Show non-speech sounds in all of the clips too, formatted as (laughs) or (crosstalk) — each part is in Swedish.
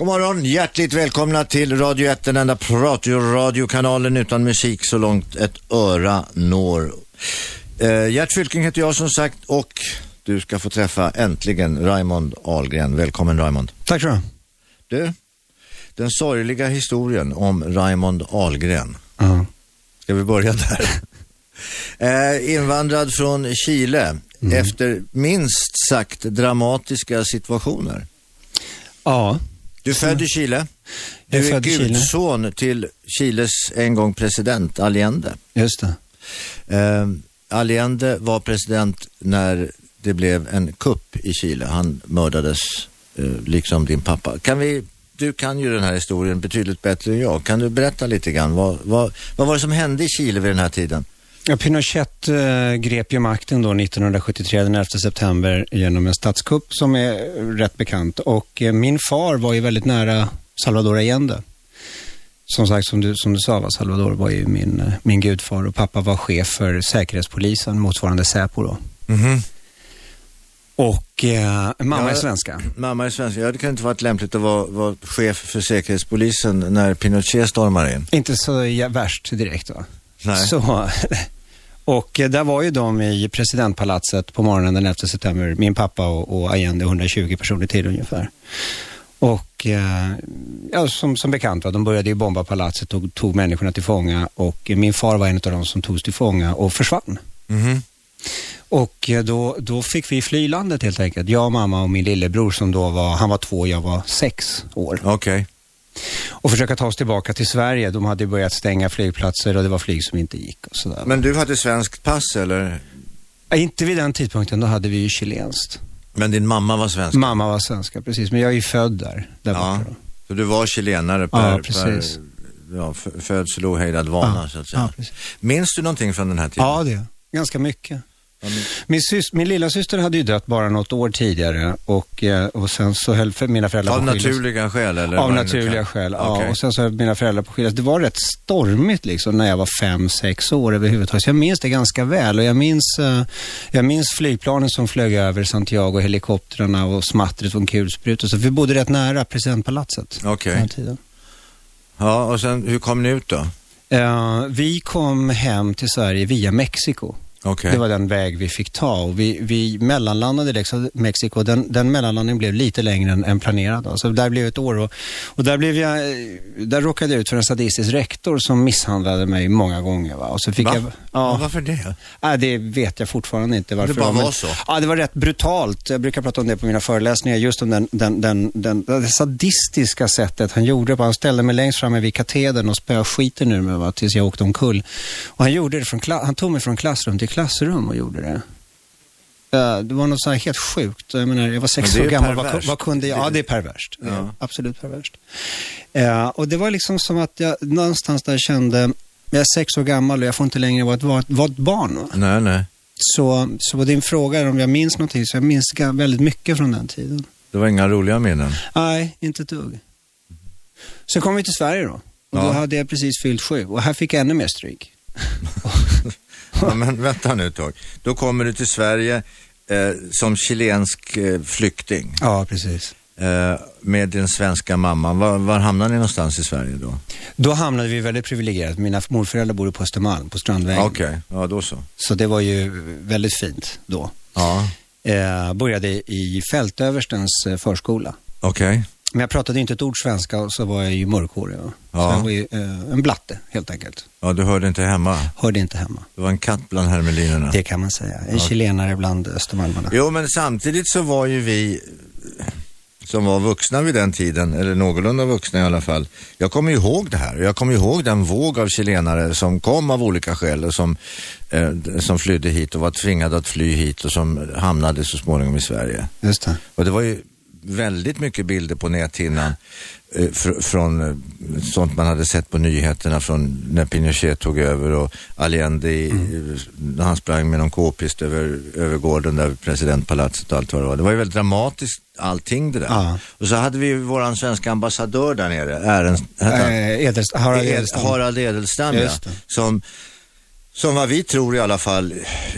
God morgon, hjärtligt välkomna till Radio 1, den enda pratradiokanalen utan musik så långt ett öra når. Eh, Gert Fylking heter jag som sagt och du ska få träffa äntligen Raymond Ahlgren. Välkommen Raymond. Tack så du Du, den sorgliga historien om Raymond Ahlgren. Ja. Ska vi börja där? (laughs) eh, invandrad från Chile efter minst sagt dramatiska situationer. Ja, Du är född i Chile. Du är är Chile. gudson till Chiles en gång president Allende. just det. Eh, Allende var president när det blev en kupp i Chile. Han mördades eh, liksom din pappa. Kan vi, du kan ju den här historien betydligt bättre än jag. Kan du berätta lite grann? Vad, vad, vad var det som hände i Chile vid den här tiden? Ja, Pinochet eh, grep ju makten då 1973, den 11 september, genom en statskupp som är rätt bekant. Och eh, min far var ju väldigt nära Salvador Allende. Som sagt, som du, som du sa, va, Salvador var ju min, eh, min gudfar och pappa var chef för Säkerhetspolisen, motsvarande Säpo då. Och eh, mamma Ja. är svenska. Mamma är svensk. Ja, det kan inte varit lämpligt att vara, vara chef för Säkerhetspolisen när Pinochet stormar in. Inte så ja, värst direkt va? Nej. Så, (laughs) och där var ju de i presidentpalatset på morgonen den 11 september, min pappa och, och Allende, 120 personer till ungefär. Och eh, ja, som, som bekant, va, de började ju bomba palatset och tog människorna till fånga och min far var en av dem som togs till fånga och försvann. Mhm. Och eh, då, då fick vi fly landet helt enkelt. Jag, mamma och min lillebror som då var, han var två och jag var sex år. Okej. Och försöka ta oss tillbaka till Sverige. De hade börjat stänga flygplatser och det var flyg som inte gick och sådär. Men du hade svenskt pass eller? Ja, Inte vid den tidpunkten, då hade vi ju chilenskt. Men din mamma var svensk? Mamma var svenska, precis. Men jag är ju född där, där Ja, borta. Då. så du var chilenare per, Ja, per precis. ja, f- födsel och ohejdad vana Ja, så att säga. ja, precis. Minns du någonting från den här tiden? Ja, det. Ganska mycket. Min, sys- min lilla syster hade ju dött bara något år tidigare och, eh, och sen så höll för mina föräldrar Av på skiljas. naturliga skäl eller? Av naturliga skäl, ja. Och sen så höll mina föräldrar på skiljas. Det var rätt stormigt liksom när jag var fem, sex år överhuvudtaget. Så jag minns det ganska väl och jag minns, eh, jag minns flygplanen som flög över Santiago, helikoptrarna och smattret från kulsprutor. Så vi bodde rätt nära presidentpalatset. Okej. tiden. Ja, och sen hur kom ni ut då? Eh, vi kom hem till Sverige via Mexiko. Okej. Det var den väg vi fick ta och vi, vi mellanlandade i Mexiko. Den, den mellanlandningen blev lite längre än, än planerad. då. Så där blev ett år och, och där, blev jag, där råkade jag ut för en sadistisk rektor som misshandlade mig många gånger. Va? Och så fick Va? jag, Ja. ja, Varför det? Nej, det vet jag fortfarande inte varför. Det bara var så? Ja, det var rätt brutalt. Jag brukar prata om det på mina föreläsningar, just om den, den, den, den, det sadistiska sättet han gjorde. på. Han ställde mig längst framme vid katedern och spöade skiten ur mig va, tills jag åkte omkull. Och han, gjorde det från, han tog mig från klassrum till klassrum och gjorde det. Ja, det var något så här helt sjukt. Jag, menar, jag var sex år gammal. Vad, vad kunde jag? Ja, Det- är perverst. Är Ja. Absolut perverst. Ja, och det var liksom som att jag någonstans där kände, jag är sex år gammal och jag får inte längre vara ett, vara ett, vara ett barn. Va? Nej, nej. Så, så var din fråga om jag minns någonting, så jag minns väldigt mycket från den tiden. Det var inga roliga minnen. Nej, inte ett dugg. Sen kom vi till Sverige då. Och då Ja. hade jag precis fyllt sju och här fick jag ännu mer stryk. (laughs) Ja, men vänta nu ett tag. Då kommer du till Sverige eh, som chilensk eh, flykting Ja, precis. eh, med din svenska mamma. Var, var hamnade ni någonstans i Sverige då? Då hamnade vi väldigt privilegierat. Mina morföräldrar bodde på Östermalm, på Strandvägen. Okej, ja då så. Så det var ju väldigt fint då. Ja, Eh, började i fältöverstens eh, förskola. okej. Men jag pratade inte ett ord svenska och så var jag ju mörkhårig. Ja. Så jag var ju eh, en blatte, helt enkelt. Ja, du hörde inte hemma. Hörde inte hemma. Det var en katt bland hermelinerna. Det kan man säga. En chilenare bland östermalmarna. Jo, men samtidigt så var ju vi som var vuxna vid den tiden, eller någorlunda vuxna i alla fall. Jag kommer ihåg det här. Jag kommer ihåg den våg av chilenare som kom av olika skäl och som, eh, som flydde hit och var tvingade att fly hit och som hamnade så småningom i Sverige. Just det. Och det var ju väldigt mycket bilder på näthinnan eh, fr från eh, sånt man hade sett på nyheterna från när Pinochet tog över och Allende i, när han sprang med någon k-pist över, över gården där presidentpalatset och allt vad det var. Det var ju väldigt dramatiskt allting det där. Ja. Och så hade vi ju våran svenska ambassadör där nere, Ärens? Eh, Edelst- Harald Ed- Edelstam. Harald Edelstam, ja. Som, som vad vi tror i alla fall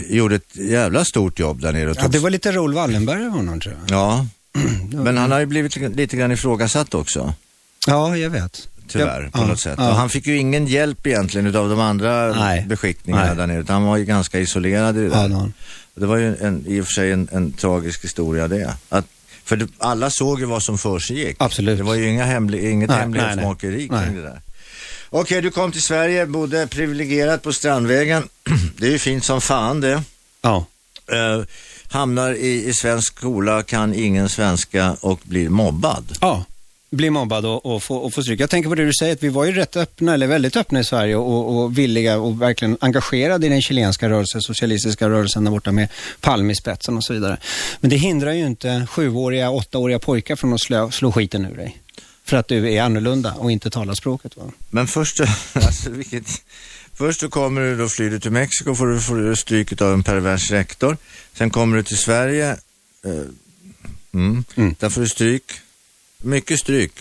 gjorde ett jävla stort jobb där nere. Ja, det var lite Raoul Wallenberg av honom tror jag. Ja, (clears throat) Men han har ju blivit lite grann ifrågasatt också. Ja, jag vet. Tyvärr, ja, på ja, något sätt. ja. Och han fick ju ingen hjälp egentligen av de andra Nej. beskickningarna Nej. där nere. Utan han var ju ganska isolerad i det Ja, där. Och Det var ju en, i och för sig en, en tragisk historia det. Att, för det, alla såg ju vad som försiggick. Absolut. Det var ju inga hemli, inget Nej, hemlighetsmakeri kring det där. Okej, du kom till Sverige, bodde privilegierat på Strandvägen. (clears throat) Det är ju fint som fan det. ja. Eh, hamnar i, i svensk skola, kan ingen svenska och blir mobbad. Ja, bli mobbad och, och, få, och få stryk. Jag tänker på det du säger, att vi var ju rätt öppna, eller väldigt öppna i Sverige och, och villiga och verkligen engagerade i den chilenska rörelsen, socialistiska rörelsen där borta med Palme i spetsen och så vidare. Men det hindrar ju inte sjuåriga, åttaåriga pojkar från att slå, slå skiten ur dig. För att du är annorlunda och inte talar språket. Va? Men först, (laughs) alltså, vilket, först så kommer du då, flyr du till Mexiko, får du, får du stryket av en pervers rektor. Sen kommer du till Sverige, eh, mm, Mm. där får du stryk. Mycket stryk.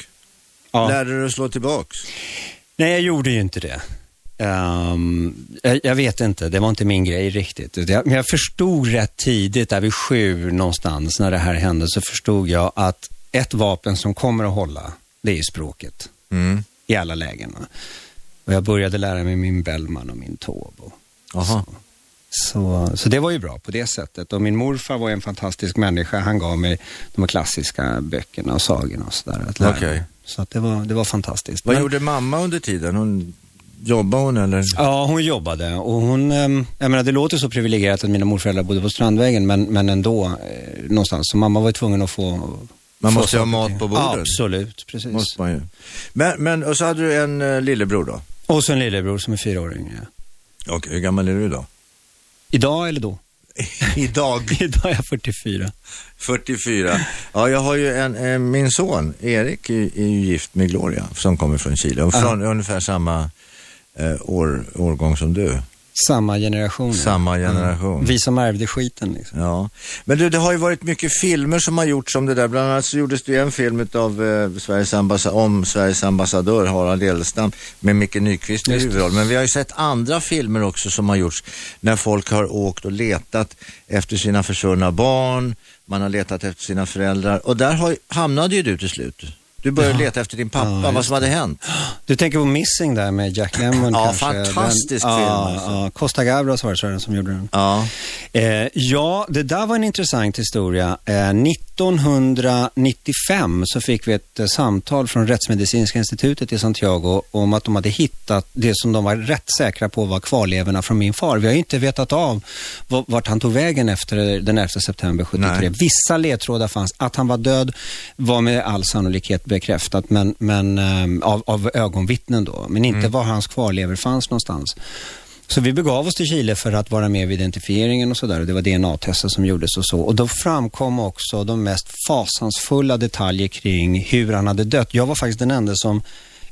Ja. Lärde du dig att slå tillbaks? Nej, jag gjorde ju inte det. Ehm, jag, jag vet inte, det var inte min grej riktigt. Jag, men jag förstod rätt tidigt, där vid sju någonstans, när det här hände, så förstod jag att ett vapen som kommer att hålla, det är språket. Mm. I alla lägen. Och jag började lära mig min Bellman och min Taube. och Jaha. Så, så det var ju bra på det sättet. Och min morfar var en fantastisk människa. Han gav mig de klassiska böckerna och sagorna och sådär att lära mig. Så att det, var, det var fantastiskt. Vad Men- gjorde mamma under tiden? Hon, jobbade hon eller? Ja, hon jobbade och hon, ehm, jag menar det låter så privilegierat att mina morföräldrar bodde på Strandvägen, men, men ändå eh, någonstans. Så mamma var tvungen att få... Man få måste ju ha mat på bordet. Absolut, precis. Måste man ju. Men, men, och så hade du en uh, lillebror då? Och så en lillebror som är fyra år yngre. Och hur gammal är du idag? Idag eller då? (laughs) idag? (laughs) Idag är jag 44. 44. Ja, jag har ju en, eh, min son Erik är, är ju gift med Gloria som kommer från Chile och från ungefär samma eh, år, årgång som du. Samma generation. Samma generation. Vi som ärvde skiten liksom. Ja, men du, det har ju varit mycket filmer som har gjorts om det där. Bland annat så gjordes det en film av eh, Sveriges om Sveriges ambassadör Harald Edelstam med Micke Nyqvist i Just det. huvudroll. Men vi har ju sett andra filmer också som har gjorts när folk har åkt och letat efter sina försvunna barn, man har letat efter sina föräldrar och där har, hamnade ju du till slut. Du började Ja. leta efter din pappa, Ja, vad som hade hänt. Du tänker på Missing där med Jack Lemmon Ja, kanske? fantastisk den, film, Ja, alltså. ja, Costa Gavras var det, som gjorde den. Ja, Eh, ja, det där var en intressant historia. Eh, 1995 så fick vi ett eh, samtal från Rättsmedicinska institutet i Santiago om att de hade hittat det som de var rätt säkra på var kvarlevorna från min far. Vi har ju inte vetat av va- vart han tog vägen efter den 11 september 73. Nej. Vissa ledtrådar fanns. Att han var död var med all sannolikhet bekräftat men, men, eh, av, av ögonvittnen då. Men inte var hans kvarlevor fanns någonstans. Så vi begav oss till Chile för att vara med vid identifieringen och sådär. Det var DNA-tester som gjordes och så. Och då framkom också de mest fasansfulla detaljer kring hur han hade dött. Jag var faktiskt den enda som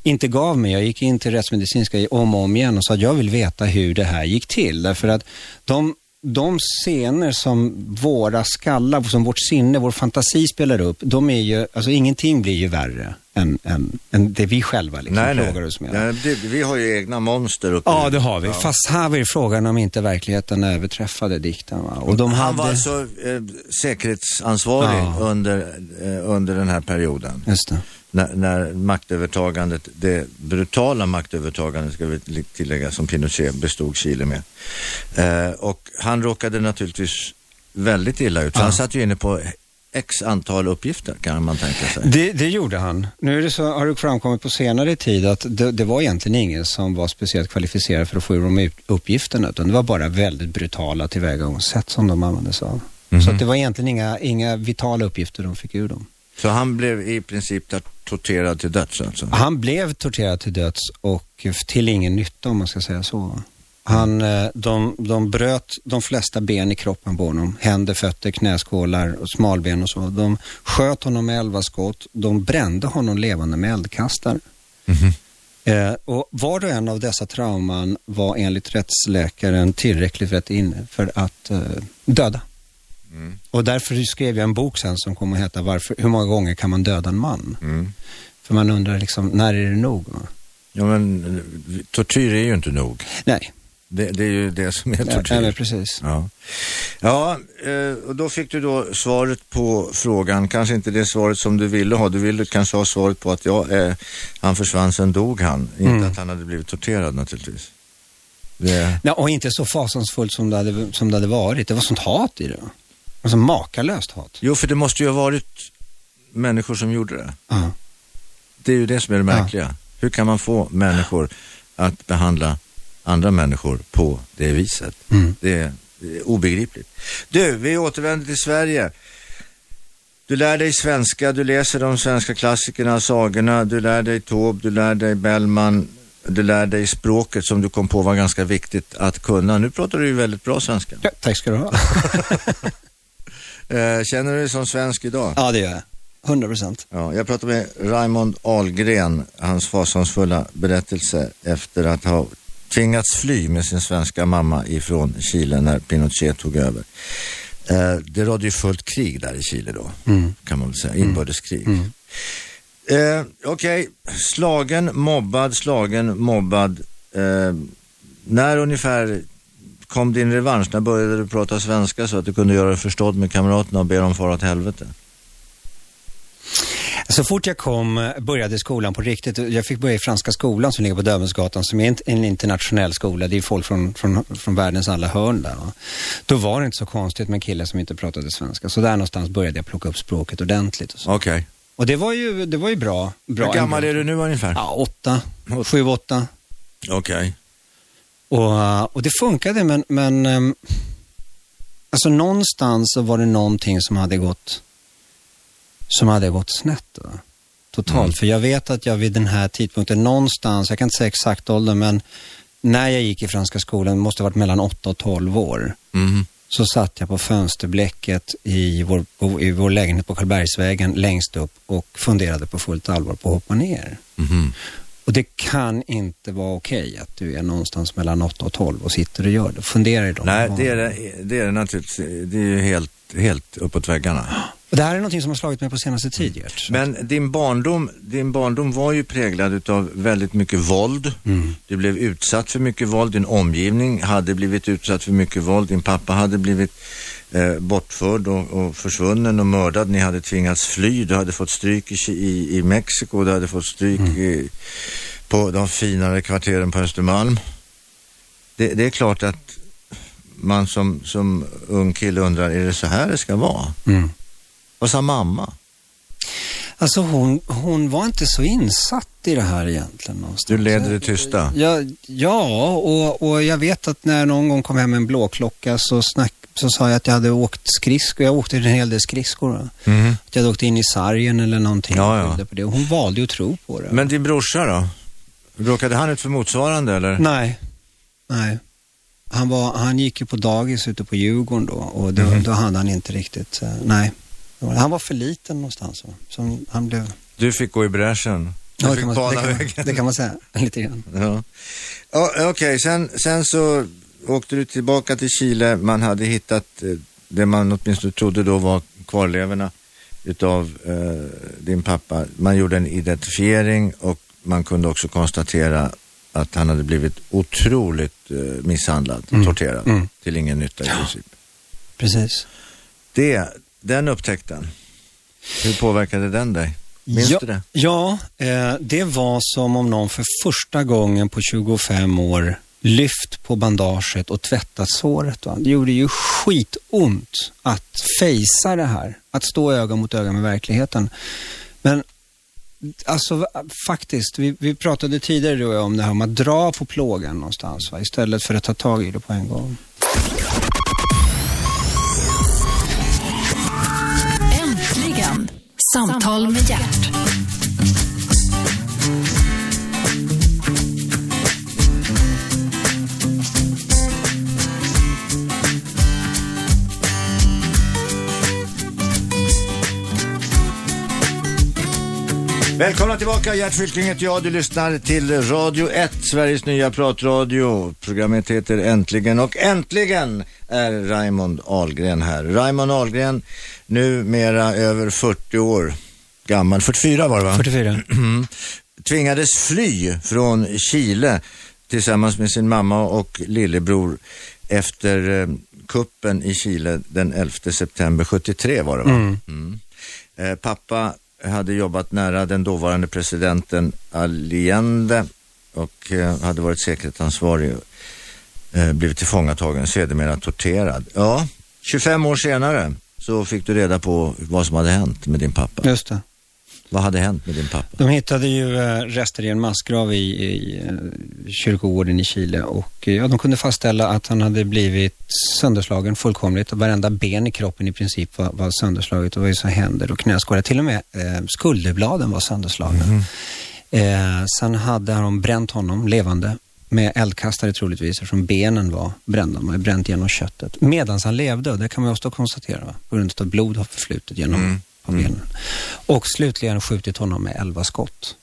inte gav mig. Jag gick in till rättsmedicinska om och om igen och sa att jag vill veta hur det här gick till. Därför att de, de scener som våra skallar, som vårt sinne, vår fantasi spelar upp, de är ju, alltså ingenting blir ju värre än, än, än det vi själva liksom nej, nej. oss med. nej det, vi har ju egna monster uppe Ja, det har vi. Ja. Fast här var det frågan om inte verkligheten överträffade dikten. Va? Och de Han hade... var alltså eh, säkerhetsansvarig Ja. under, eh, under den här perioden. Just det. När, när maktövertagandet, det brutala maktövertagandet ska vi tillägga som Pinochet bestod Chile med. Eh, och han råkade naturligtvis väldigt illa ut. Ja. Han satt ju inne på x antal uppgifter kan man tänka sig. Det, det gjorde han. Nu är det så, har det framkommit på senare tid att det, det var egentligen ingen som var speciellt kvalificerad för att få ur de uppgifterna, utan det var bara väldigt brutala tillvägagångssätt som de använde sig av. Mhm. Så att det var egentligen inga, inga vitala uppgifter de fick ur dem. Så han blev i princip tor- torterad till döds alltså? Han blev torterad till döds och till ingen nytta om man ska säga så. Han, eh, de, de bröt de flesta ben i kroppen på honom. Händer, fötter, knäskålar och smalben och så. De sköt honom med elva skott. De brände honom levande med eldkastare. Mhm. Eh, och var och en av dessa trauman var enligt rättsläkaren tillräckligt rätt inne för att eh, döda. Mm. Och därför skrev jag en bok sen som kommer att heta varför, Hur många gånger kan man döda en man? Mm. För man undrar liksom, när är det nog? va? Ja men tortyr är ju inte nog. Nej, Det, det, är ju det som är tortyr. Ja, ja precis. Ja, ja eh, och då fick du då svaret på frågan, kanske inte det svaret som du ville ha. Du ville kanske ha svaret på att ja, eh, han försvann, sen dog han. Mm. Inte att han hade blivit torterad naturligtvis. Det... Nej, och inte så fasansfullt som det, hade, som det hade varit. Det var sånt hat i det. Alltså makalöst hat. Jo, för det måste ju ha varit människor som gjorde det. Uh. Det är ju det som är det märkliga. Uh. Hur kan man få människor att behandla andra människor på det viset? Mm. Det, är, det är obegripligt. Du, vi återvänder till Sverige. Du lär dig svenska, du läser de svenska klassikerna, sagorna, du lär dig Taube, du lär dig Bellman, du lär dig språket som du kom på var ganska viktigt att kunna. Nu pratar du ju väldigt bra svenska. Ja, tack ska du ha. (laughs) Eh, känner du dig som svensk idag? Ja, det gör jag. 100 procent. Ja, jag pratade med Raymond Ahlgren, hans fasansfulla berättelse efter att ha tvingats fly med sin svenska mamma ifrån Chile när Pinochet tog över. Eh, det rådde ju fullt krig där i Chile då, mm. kan man väl säga, inbördeskrig. Mm. Eh, Okej, okay. slagen, mobbad, slagen, mobbad. Eh, när ungefär kom din revansch? När började du prata svenska så att du kunde göra dig förstådd med kamraterna och be dem fara åt helvete? Så fort jag kom, började skolan på riktigt, jag fick börja i Franska skolan som ligger på Döbelnsgatan som är en internationell skola. Det är folk från, från, från världens alla hörn där. Då var det inte så konstigt med killar som inte pratade svenska. Så där någonstans började jag plocka upp språket ordentligt. Okej. Okay. Och det var ju, det var ju bra. bra Hur gammal är du nu ungefär? Ja, åtta. Sju, åtta. Okej. Okay. Och, och det funkade, men, men um, alltså någonstans så var det någonting som hade gått, som hade gått snett. Då. Totalt. Mm. För jag vet att jag vid den här tidpunkten någonstans, jag kan inte säga exakt ålder, men när jag gick i Franska skolan, måste ha varit mellan 8 och 12 år. Mm så satt jag på fönsterblecket i vår, i vår lägenhet på Karlbergsvägen längst upp och funderade på fullt allvar på att hoppa ner. Mm. Och det kan inte vara okej okay att du är någonstans mellan 8 och 12 och sitter och gör det. Fundera i dem. Nej, det är det, det är det naturligtvis. Det är ju helt, helt uppåt väggarna. Och det här är någonting som har slagit mig på senaste tid, Gert. Men din barndom, din barndom var ju präglad av väldigt mycket våld. Mm. Du blev utsatt för mycket våld. Din omgivning hade blivit utsatt för mycket våld. Din pappa hade blivit eh, bortförd och, och, försvunnen och mördad. Ni hade tvingats fly. Du hade fått stryk i, i, i Mexiko. Du hade fått stryk mm. i, på de finare kvarteren på Östermalm. Det, det, är klart att man som, som ung kille undrar, är det så här det ska vara? Mm. Vad sa mamma? Alltså hon, hon var inte så insatt i det här egentligen. Någonstans. Du leder det tysta? Ja, ja och, och jag vet att när någon gång kom hem en blåklocka så, snack, så sa jag att jag hade åkt skridskor. Jag åkte en hel del skridskor. Mm. Att jag hade åkt in i sargen eller någonting. Ja, ja. På det. Hon valde att tro på det. Men din brorsa då? Råkade han ut för motsvarande eller? Nej, nej. Han, var, han gick ju på dagis ute på Djurgården då och då, mm. då hade han inte riktigt, uh, nej. Han var för liten någonstans. Som han blev... Du fick gå i bräschen? Du ja, fick man, bana det, kan man, det kan man säga, (laughs) lite grann. Ja. Okej, okay. sen, sen så åkte du tillbaka till Chile. Man hade hittat eh, det man åtminstone trodde då var kvarlevorna utav eh, din pappa. Man gjorde en identifiering och man kunde också konstatera att han hade blivit otroligt eh, misshandlad, mm. torterad, mm. till ingen nytta i princip. Precis. Det, den upptäckten, hur påverkade den dig? Minns ja, du det? Ja, eh, det var som om någon för första gången på 25 år lyft på bandaget och tvättat såret. Va? Det gjorde ju skitont att fejsa det här, att stå öga mot öga med verkligheten. Men alltså faktiskt, vi, vi pratade tidigare om det här om att dra på plågan någonstans va? istället för att ta tag i det på en gång. Äntligen, Samtal med hjärt. Välkomna tillbaka, Gert Fylking heter jag. Du lyssnar till Radio 1, Sveriges nya pratradio. Programmet heter Äntligen och äntligen är Raymond Ahlgren här. Raymond Ahlgren, numera över 40 år gammal. 44 var det va? 44. (clears throat) Tvingades fly från Chile tillsammans med sin mamma och lillebror efter eh, kuppen i Chile den 11 september 73 var det va? Mm. Mm. Eh, pappa hade jobbat nära den dåvarande presidenten Allende och eh, hade varit säkerhetsansvarig eh, blivit tillfångatagen, sedermera torterad. Ja, 25 år senare så fick du reda på vad som hade hänt med din pappa. Just det. Vad hade hänt med din pappa? De hittade ju eh, rester i en massgrav i, i eh, kyrkogården i Chile och eh, ja, de kunde fastställa att han hade blivit sönderslagen fullkomligt och varenda ben i kroppen i princip var, var sönderslaget. Det var ju så händer och knäskålar. Till och med eh, skulderbladen var sönderslagna. Mhm. Eh, sen hade de bränt honom levande med eldkastare troligtvis eftersom benen var brända. Man hade bränt genom köttet. Medan han levde, och det kan man också konstatera, va? på grund av att blod har förflutit genom Mm. På benen. Och slutligen skjutit honom med elva skott.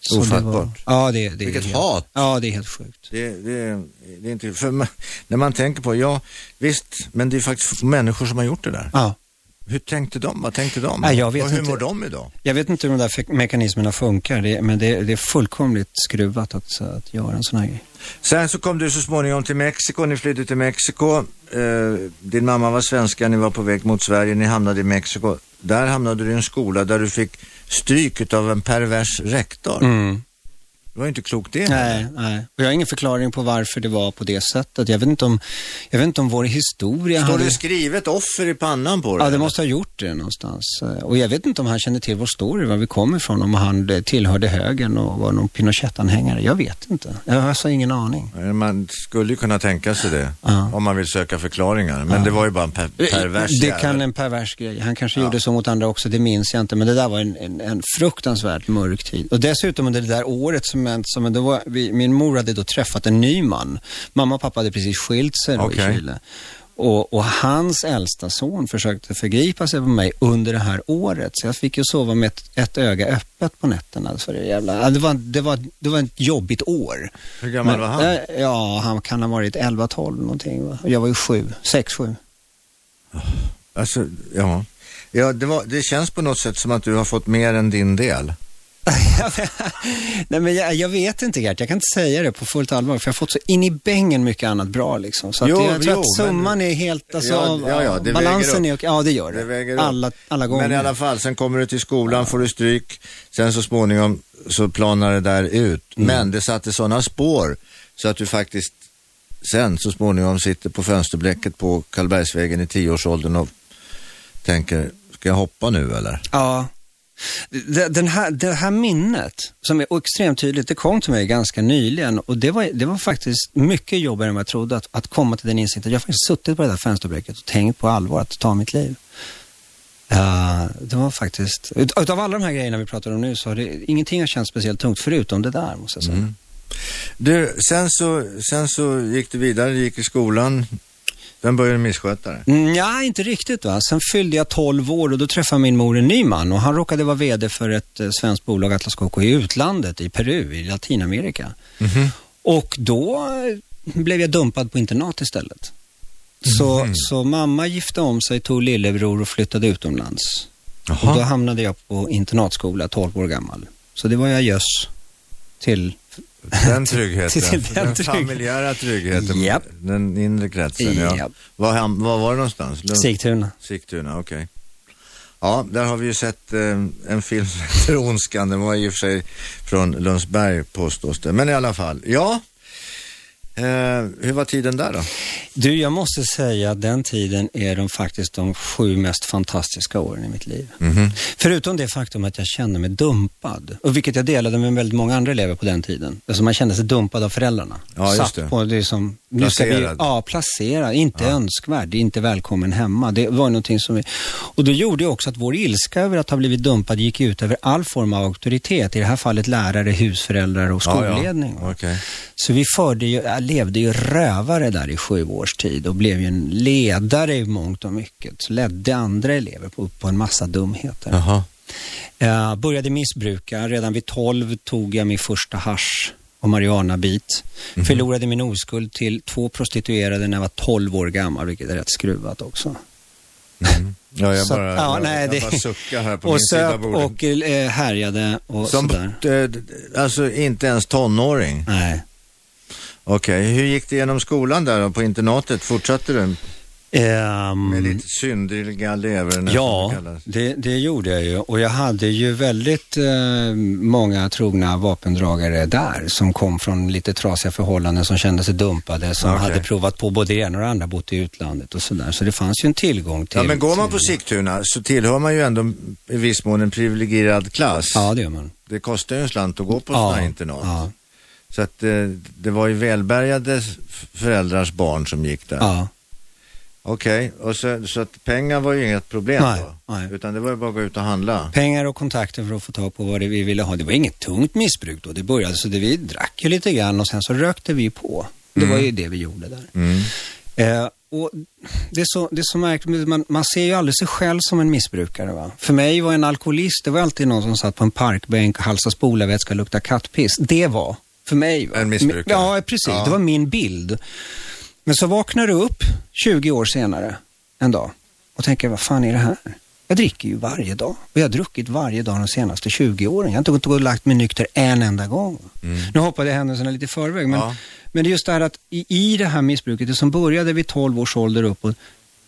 Så det Ofattbart. var- Ja, det, det är Vilket helt, hat. Ja, det är helt sjukt. Det, det, det är inte, för när man tänker på, ja visst, men det är faktiskt människor som har gjort det där. Ja. Hur tänkte de? Vad tänkte de? Nej, jag vet och hur inte. mår de idag? Jag vet inte hur de där mekanismerna funkar, det, men det, det är fullkomligt skruvat att, att göra en sån här grej. Sen så kom du så småningom till Mexiko, ni flydde till Mexiko. Eh, din mamma var svenska, ni var på väg mot Sverige, ni hamnade i Mexiko. Där hamnade du i en skola där du fick stryk av en pervers rektor. Mm. Det var inte klokt det. Nej, nej. Och jag har ingen förklaring på varför det var på det sättet. Jag vet inte om, jag vet inte om vår historia Står hade... det skrivet offer i pannan på dig? Ja, det måste ha gjort det någonstans. Och jag vet inte om han kände till vår story, var vi kommer ifrån, om han eh, tillhörde högern och var någon Pinochet-anhängare. Jag vet inte. Jag har alltså ingen aning. Man skulle ju kunna tänka sig det, Ja. om man vill söka förklaringar. Men det var ju bara en per pervers Det kan en pervers grej. Han kanske Ja. gjorde så mot andra också, det minns jag inte. Men det där var en, en, en fruktansvärt mörk tid. Och dessutom under det där året som, en- som då var, vi, min mor hade då träffat en ny man. Mamma och pappa hade precis skilt sig då Okej. i Chile. Och, och hans äldsta son försökte förgripa sig på mig under det här året. Så jag fick ju sova med ett, ett öga öppet på nätterna. Så det, jävla, det, var, det, var, det var ett jobbigt år. Hur gammal Men, var han? eh, Ja, han kan ha varit 11-12 någonting. Va? Jag var ju sju, sex, sju. Alltså, ja. Ja, det, var, det känns på något sätt som att du har fått mer än din del. (laughs) Nej men jag, jag vet inte Gert, jag kan inte säga det på fullt allvar för jag har fått så in i bängen mycket annat bra liksom. Så att Jo, det, jag tror jo, att summan är helt, alltså, Ja, ja, ja, det balansen är, ja det gör det. Det alla, alla gånger. Men i alla fall, sen kommer du till skolan, får du stryk, sen så småningom så planar det där ut. Mm. Men det satte sådana spår så att du faktiskt sen så småningom sitter på fönsterblecket på Karlbergsvägen i tioårsåldern och tänker, ska jag hoppa nu eller? Ja. Det, den här, det här minnet, som är extremt tydligt, det kom till mig ganska nyligen och det var, det var faktiskt mycket jobbigare än vad jag trodde att, att komma till den insikten. Jag har faktiskt suttit på det där fönsterbräcket och tänkt på allvar att ta mitt liv. Uh, det var faktiskt, ut, utav alla de här grejerna vi pratar om nu så har det, ingenting har känts speciellt tungt förutom det där måste jag säga. Mm. Du, sen så, sen så gick du vidare, gick i skolan. Den började missköta dig. Mm, Ja, inte riktigt va. Sen fyllde jag 12 år och då träffade min mor en ny man och han råkade vara VD för ett eh, svenskt bolag, Atlas Copco, i utlandet, i Peru, i Latinamerika. Mhm. Och då eh, blev jag dumpad på internat istället. Så, Mhm. så mamma gifte om sig, tog lillebror och flyttade utomlands. Och då hamnade jag på internatskola, 12 år gammal. Så det var jag görs till. Den (laughs) tryggheten, till den den, trygg- familjära tryggheten, Japp. den inre kretsen. Ja. Var, var var det någonstans? Lund? Sigtuna. Sigtuna, okej. Ja, där har vi ju sett eh, en film (laughs) som heter Ondskan. Den var i och för sig från Lundsberg påstås det. Men i alla fall, ja. Eh, hur var tiden där då? Du, jag måste säga att den tiden är de faktiskt de sju mest fantastiska åren i mitt liv. Mhm. Förutom det faktum att jag kände mig dumpad, och vilket jag delade med väldigt många andra elever på den tiden. Alltså man kände sig dumpad av föräldrarna. Ja, just Satt det. På det som, nu ska vi, ja, placerad, inte önskvärd, inte välkommen hemma. Det var någonting som vi, och då gjorde det också att vår ilska över att ha blivit dumpad gick ut över all form av auktoritet. I det här fallet lärare, husföräldrar och Ja, ja. skolledning. Okej. Så vi förde ju, levde ju rövare där i sju års tid och blev ju en ledare i mångt och mycket. Så ledde andra elever på, på en massa dumheter. Jaha. Jag började missbruka. Redan vid 12 tog jag min första hasch och marijuanabit. Mhm. Förlorade min oskuld till två prostituerade när jag var 12 år gammal, vilket är rätt skruvat också. Mm. Ja, jag Så- bara, ja, jag, nej, jag det- bara suckar här på och min sida söp bordet. och eh, härjade och Som, sådär. eh, alltså inte ens tonåring. Nej. Okej, hur gick det genom skolan där då, på internatet? Fortsatte du Ehm, med lite syndiga lever? som Ja, det det, det gjorde jag ju. Och jag hade ju väldigt eh, många trogna vapendragare där som kom från lite trasiga förhållanden, som kände sig dumpade, som Okej. hade provat på både det ena och det andra, bott i utlandet och sådär. Så det fanns ju en tillgång till... Ja, men går man på Sigtuna så tillhör man ju ändå i viss mån en privilegierad klass. Ja, det gör man. Det kostar ju en slant att gå på sådana här internat. ja, Så att eh, det var ju välbärgade föräldrars barn som gick där. ja. Okej, och så, så att pengar var ju inget problem Nej, då? nej. Utan det var ju bara att gå ut och handla? Pengar och kontakter för att få tag på vad det vi ville ha. Det var inget tungt missbruk då. Det började så det, vi drack ju lite grann och sen så rökte vi på. Det var ju det vi gjorde där. Mm. Eh, och det är så, det är så märkligt, man, man ser ju aldrig sig själv som en missbrukare. Va? För mig var en alkoholist, det var alltid någon som satt på en parkbänk och halsade spolarvätska och luktade kattpiss. Det var, för mig. En missbrukare. Ja, precis. Ja. Det var min bild. Men så vaknar du upp 20 år senare, en dag, och tänker, vad fan är det här? Jag dricker ju varje dag. Och jag har druckit varje dag de senaste 20 åren. Jag har inte gått och lagt mig nykter en enda gång. Nu hoppade jag händelserna lite i förväg, men, Ja. men det är just det här att i, i det här missbruket, det som började vid 12 års ålder uppåt,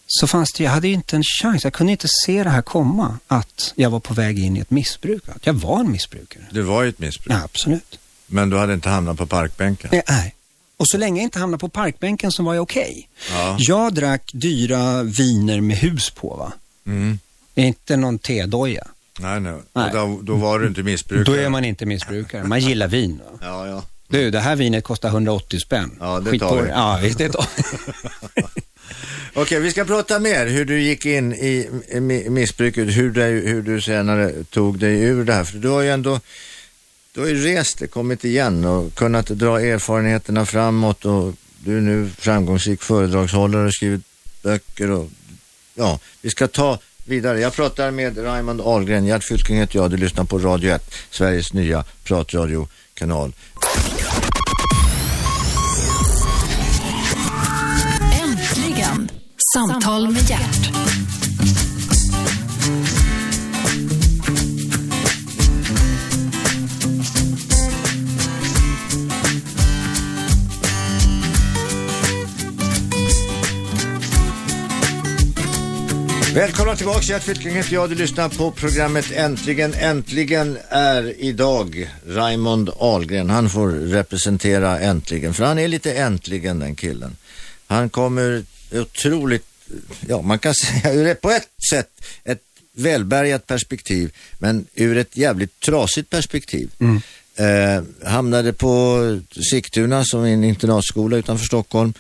så fanns det, jag hade inte en chans, jag kunde inte se det här komma, att jag var på väg in i ett missbruk. Att jag var en missbrukare. Det var ju ett missbruk. Ja, absolut. Men du hade inte hamnat på parkbänken? Nej, nej. Och så länge jag inte hamnade på parkbänken så var jag okej. Ja. Jag drack dyra viner med hus på, va? Mm. Inte någon tedoja. Nej, nej. Nej. Då, då var du inte missbrukare? Då är man inte missbrukare. Man gillar vin. Va? Ja, ja. Du, det här vinet kostar 180 spänn. Ja, det Skit tar vi. Ja, visst, det tar (laughs) Okej, vi ska prata mer hur du gick in i mi- missbruket, hur, det, hur du senare tog dig ur det här. För du har ju ändå du har ju rest dig, kommit igen och kunnat dra erfarenheterna framåt och du är nu framgångsrik föredragshållare och skrivit böcker och ja, vi ska ta vidare. Jag pratar med Raymond Ahlgren, Gert Fylking heter jag, du lyssnar på Radio 1, Sveriges nya pratradiokanal. Äntligen! Samtal med Gert. Välkomna tillbaka, Gert Fylking heter jag. Du lyssnar på programmet Äntligen. Äntligen är idag Raymond Ahlgren. Han får representera Äntligen, för han är lite äntligen den killen. Han kommer otroligt, ja man kan säga ur ett, på ett sätt ett välbärgat perspektiv, men ur ett jävligt trasigt perspektiv. Eh, hamnade på Sigtuna som är en internatskola utanför Stockholm.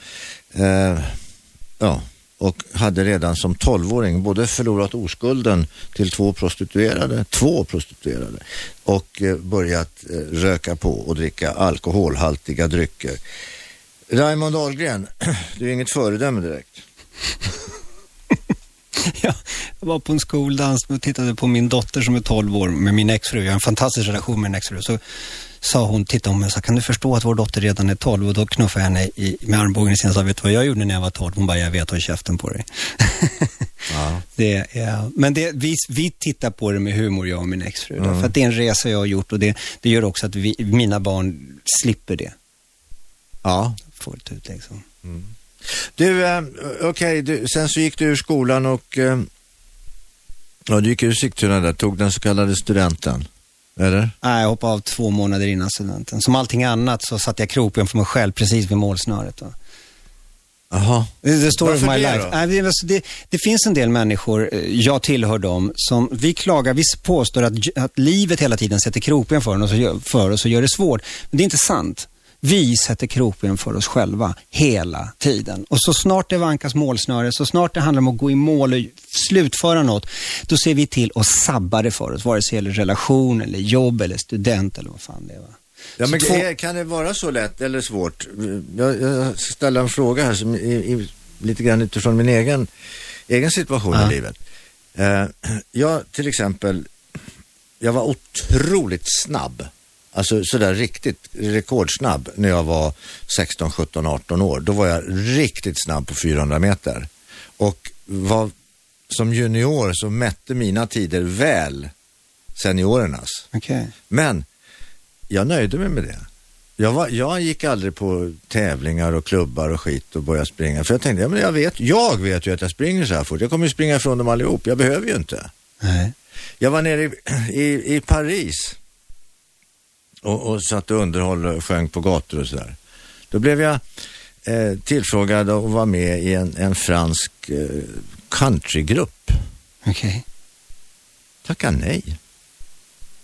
Eh, ja, och hade redan som tolvåring både förlorat oskulden till två prostituerade, två prostituerade och eh, börjat eh, röka på och dricka alkoholhaltiga drycker. Raymond Ahlgren, (clears throat) du är inget föredöme direkt. (laughs) Ja, jag var på en skoldans och tittade på min dotter som är 12 år med min exfru. Jag har en fantastisk relation med min exfru. Så sa hon, tittade hon mig och sa, kan du förstå att vår dotter redan är 12? Och då knuffade jag henne i, med armbågen och sa, vet du vad jag gjorde när jag var 12? Hon bara, jag vet, håll käften på dig. Ja. (laughs) det är, men det, vi, vi tittar på det med humor, jag och min exfru. då, För att det är en resa jag har gjort och det, det gör också att vi, mina barn slipper det Ja. fullt ut. Liksom. Du, eh, okej, du, sen så gick du ur skolan och eh, ja, du gick ur Sigtuna där, tog den så kallade studenten. Eller? Nej, jag hoppade av två månader innan studenten. Som allting annat så satte jag kroppen för mig själv precis vid målsnöret. Jaha. Det, det står Varför my det life. då? Nej, det, alltså, det, det finns en del människor, eh, jag tillhör dem, som vi klagar, vi påstår att, att livet hela tiden sätter kroppen för gör, för oss och gör det svårt. Men det är inte sant. Vi sätter kroppen för oss själva hela tiden. Och så snart det vankas målsnöre, så snart det handlar om att gå i mål och slutföra något, då ser vi till att sabba det för oss. Vare sig det gäller relation, eller jobb, eller student eller vad fan det är. Va? Ja, men två- är, kan det vara så lätt eller svårt? Jag, jag ställa en fråga här som i, i, lite grann utifrån min egen, egen situation Ja. i livet. Eh, jag till exempel, jag var otroligt snabb. Alltså sådär riktigt rekordsnabb när jag var 16, 17, 18 år. Då var jag riktigt snabb på 400 meter. Och var, som junior så mätte mina tider väl seniorernas. Okej. Men jag nöjde mig med det. Jag, var, jag gick aldrig på tävlingar och klubbar och skit och började springa. För jag tänkte, ja, men jag vet, jag vet ju att jag springer så här fort. Jag kommer ju springa ifrån dem allihop. Jag behöver ju inte. Nej. Jag var nere i, i, i Paris och, och satt och underhåll och sjöng på gator och sådär. Då blev jag eh, tillfrågad att vara med i en, en fransk eh, countrygrupp. Okej. Tacka nej.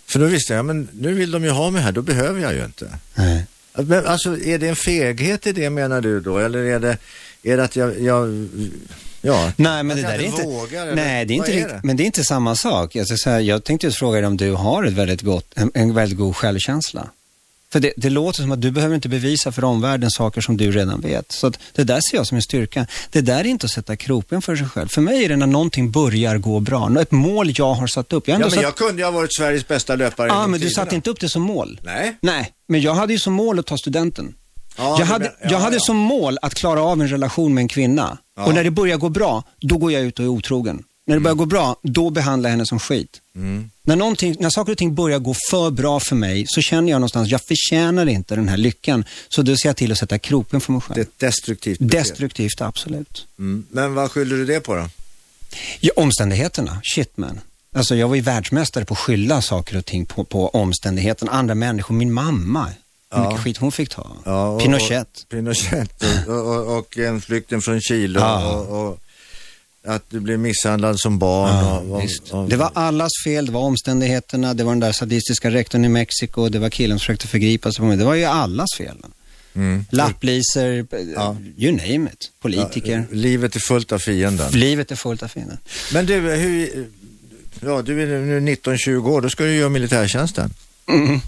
För då visste jag, men nu vill de ju ha mig här, då behöver jag ju inte. Nej. Men alltså, är det en feghet i det menar du då? Eller är det, är det att jag, jag ja. Nej, men det där är inte... vågar, nej, det är inte, är det? men det är inte samma sak. Jag, ska säga, jag tänkte just fråga dig om du har ett väldigt gott, en, en väldigt god självkänsla. För det, det låter som att du behöver inte bevisa för omvärlden saker som du redan vet. Så att det där ser jag som en styrka. Det där är inte att sätta kroppen för sig själv. För mig är det när någonting börjar gå bra. Ett mål jag har satt upp. Jag Ja, men satt... jag kunde ju ha varit Sveriges bästa löpare Ja, men du tiderna. satte inte upp det som mål. Nej. Nej, men jag hade ju som mål att ta studenten. Ja, jag hade, men- ja, jag hade ja. som mål att klara av en relation med en kvinna. Och när det börjar gå bra, då går jag ut och är otrogen. När det börjar gå bra, då behandlar jag henne som skit. Mm. När, när saker och ting börjar gå för bra för mig så känner jag någonstans, jag förtjänar inte den här lyckan. Så då ser jag till att sätta kroppen för mig själv. Det är ett destruktivt beteende. Destruktivt, absolut. Mm. Men vad skyller du det på då? Ja, omständigheterna, shit man. Alltså jag var ju världsmästare på att skylla saker och ting på, på omständigheterna. Andra människor, min mamma, hur mycket skit hon fick ta. Ja, och- Pinochet. Och, Pinochet och, och, en flykten från Chile och, att du blev misshandlad som barn. Ja, och, och, och, Det var allas fel, det var omständigheterna, det var den där sadistiska rektorn i Mexiko, det var killen som försökte förgripa sig på mig. Det var ju allas fel. Mm. Lapplisor, Ja. you name it. Politiker. Ja, livet är fullt av fienden. Livet är fullt av fiender. Men du, hur, ja, du är nu 19-20 år, då ska du göra militärtjänsten. Mm.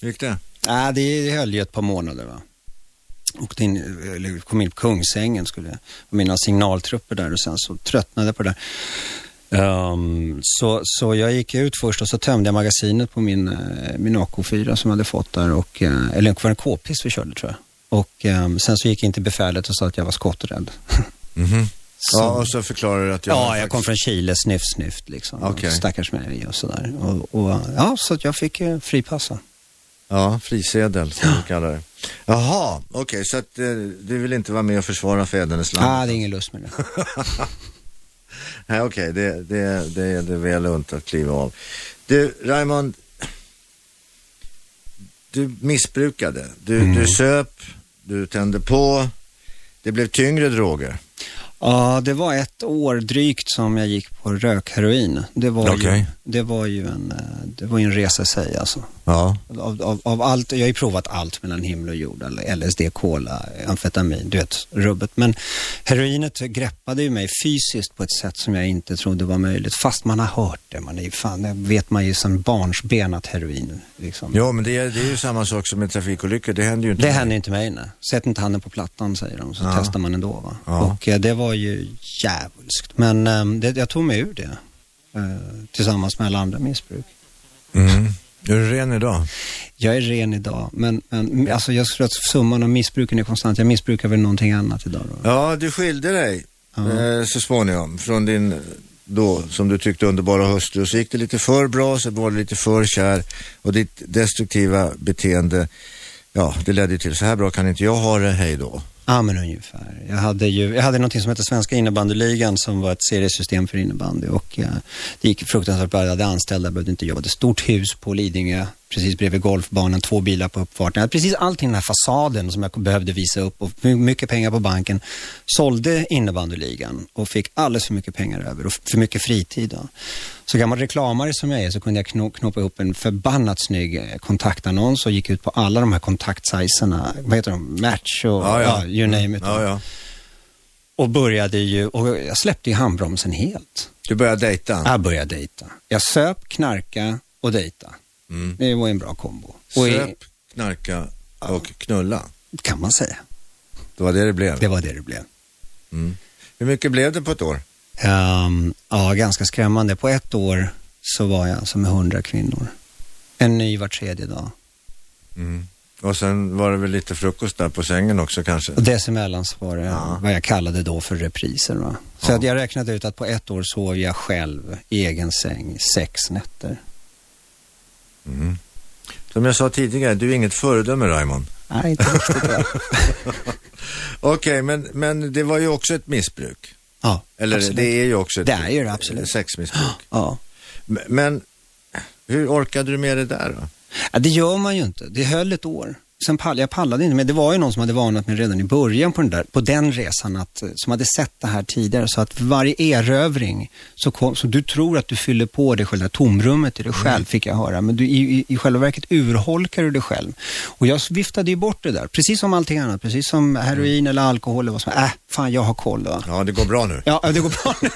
Hur gick det? Nej, det höll ju ett par månader. Va? Åkte in, eller kom in på Kungsängen, skulle mina signaltrupper där och sen så tröttnade jag på det där. Ehm, så, så jag gick ut först och så tömde jag magasinet på min, eh, min AK4 som jag hade fått där. Och, eh, eller var det en k-pist vi körde tror jag. Och ehm, sen så gick jag in till befälet och sa att jag var skotträdd. (laughs) Mhm. Så- Ja, och så förklarar du att jag... Ja, jag kom från Chile, sniff, sniff liksom. Okej. Stackars mig och sådär. Och, och, ja, så jag fick eh, fripassa. Ja, frisedel som du kallar det. Jaha, okej, så att eh, du vill inte vara med och försvara fädernesland? Ah, det är ingen lust med det. (laughs) Nej, okej, det, det, det är det väl unt att kliva av. Du, Raymond, du missbrukade. Du, Mm. du söp, du tände på, det blev tyngre droger. Ja, det var ett år drygt som jag gick på rökheroin. Det var, ju, Okej. det var ju en, eh, det var ju en resa i sig alltså. Ja. Av, av, av allt, jag har ju provat allt mellan himmel och jord, LSD, kola, amfetamin, du vet, rubbet. Men heroinet greppade ju mig fysiskt på ett sätt som jag inte trodde var möjligt. Fast man har hört det, man är ju fan, det vet man ju sedan barnsben att heroin, liksom. Jo, men det är, det är ju samma sak som med trafikolyckor, det händer ju inte. Det mig. händer inte mig, nej. Sätt inte handen på plattan, säger de, så Ja. testar man ändå. Va? Ja. Och eh, det var ju djävulskt. Men eh, det, jag tog mig ur det, eh, tillsammans med alla andra missbruk. Mm. Är du ren idag? Jag är ren idag, men, men alltså jag tror att summan av missbruken är konstant. Jag missbrukar väl någonting annat idag då. Ja, du skilde dig Ja. eh, så småningom från din då, som du tyckte underbara hustru. Och så gick det lite för bra, så var du lite för kär och ditt destruktiva beteende, ja, det ledde till så här bra kan inte jag ha det, hej då. Ja, men ungefär. Jag hade ju, jag hade någonting som hette Svenska innebandyligan som var ett seriesystem för innebandy och eh, det gick fruktansvärt bra. Jag hade anställda, behövde inte jobba. Det ett stort hus på Lidingö, precis bredvid golfbanan, två bilar på uppfarten. Jag hade precis allting, den här fasaden som jag behövde visa upp och my- mycket pengar på banken. Sålde innebandyligan och fick alldeles för mycket pengar över och för mycket fritid. Då. Så gammal reklamare som jag är så kunde jag kno- knåpa upp en förbannat snygg eh, kontaktannons och gick ut på alla de här kontaktsajserna, vad heter de, Match och ja, you name it. Ja, ja. Och började ju, och jag släppte ju handbromsen helt. Du började dejta? Jag började dejta. Jag söp, knarka och dejta. Mm. Det var en bra kombo. Och i, Söp, knarka och knulla. kan man säga. Det var det det blev. Det var det det blev. Mm. Hur mycket blev det på ett år? Ehm, ja, ganska skrämmande. På ett år så var jag som med hundra kvinnor. En ny var tredje dag. Mm. Och sen var det väl lite frukost där på sängen också kanske? Och dessemellan så var det Ja. vad jag kallade då för repriser. Va? Så Ja. att jag räknade ut att på ett år sov jag själv i egen säng sex nätter. Mm. Som jag sa tidigare, du är inget föredöme Raymond. Nej, inte riktigt. (laughs) Okej, men, men det var ju också ett missbruk. Ja, Eller absolut. det är ju också ett Det är ju det, absolut. sexmissbruk. Ja. Men hur orkade du med det där då? ja, det gör man ju inte. Det höll ett år. Sen pall, jag pallade inte, men det var ju någon som hade varnat mig redan i början på den, där, på den resan, att, eh, som hade sett det här tidigare. Så att varje erövring, så, kom, så du tror att du fyller på det själva tomrummet i dig själv, fick jag höra. Men du, i, i, själva verket urholkar du dig själv. Och jag viftade ju bort det där, precis som allting annat. Precis som heroin eller alkohol eller vad som Äh, fan jag har koll. Va? Ja, det går bra nu. (laughs) Ja, det går bra nu.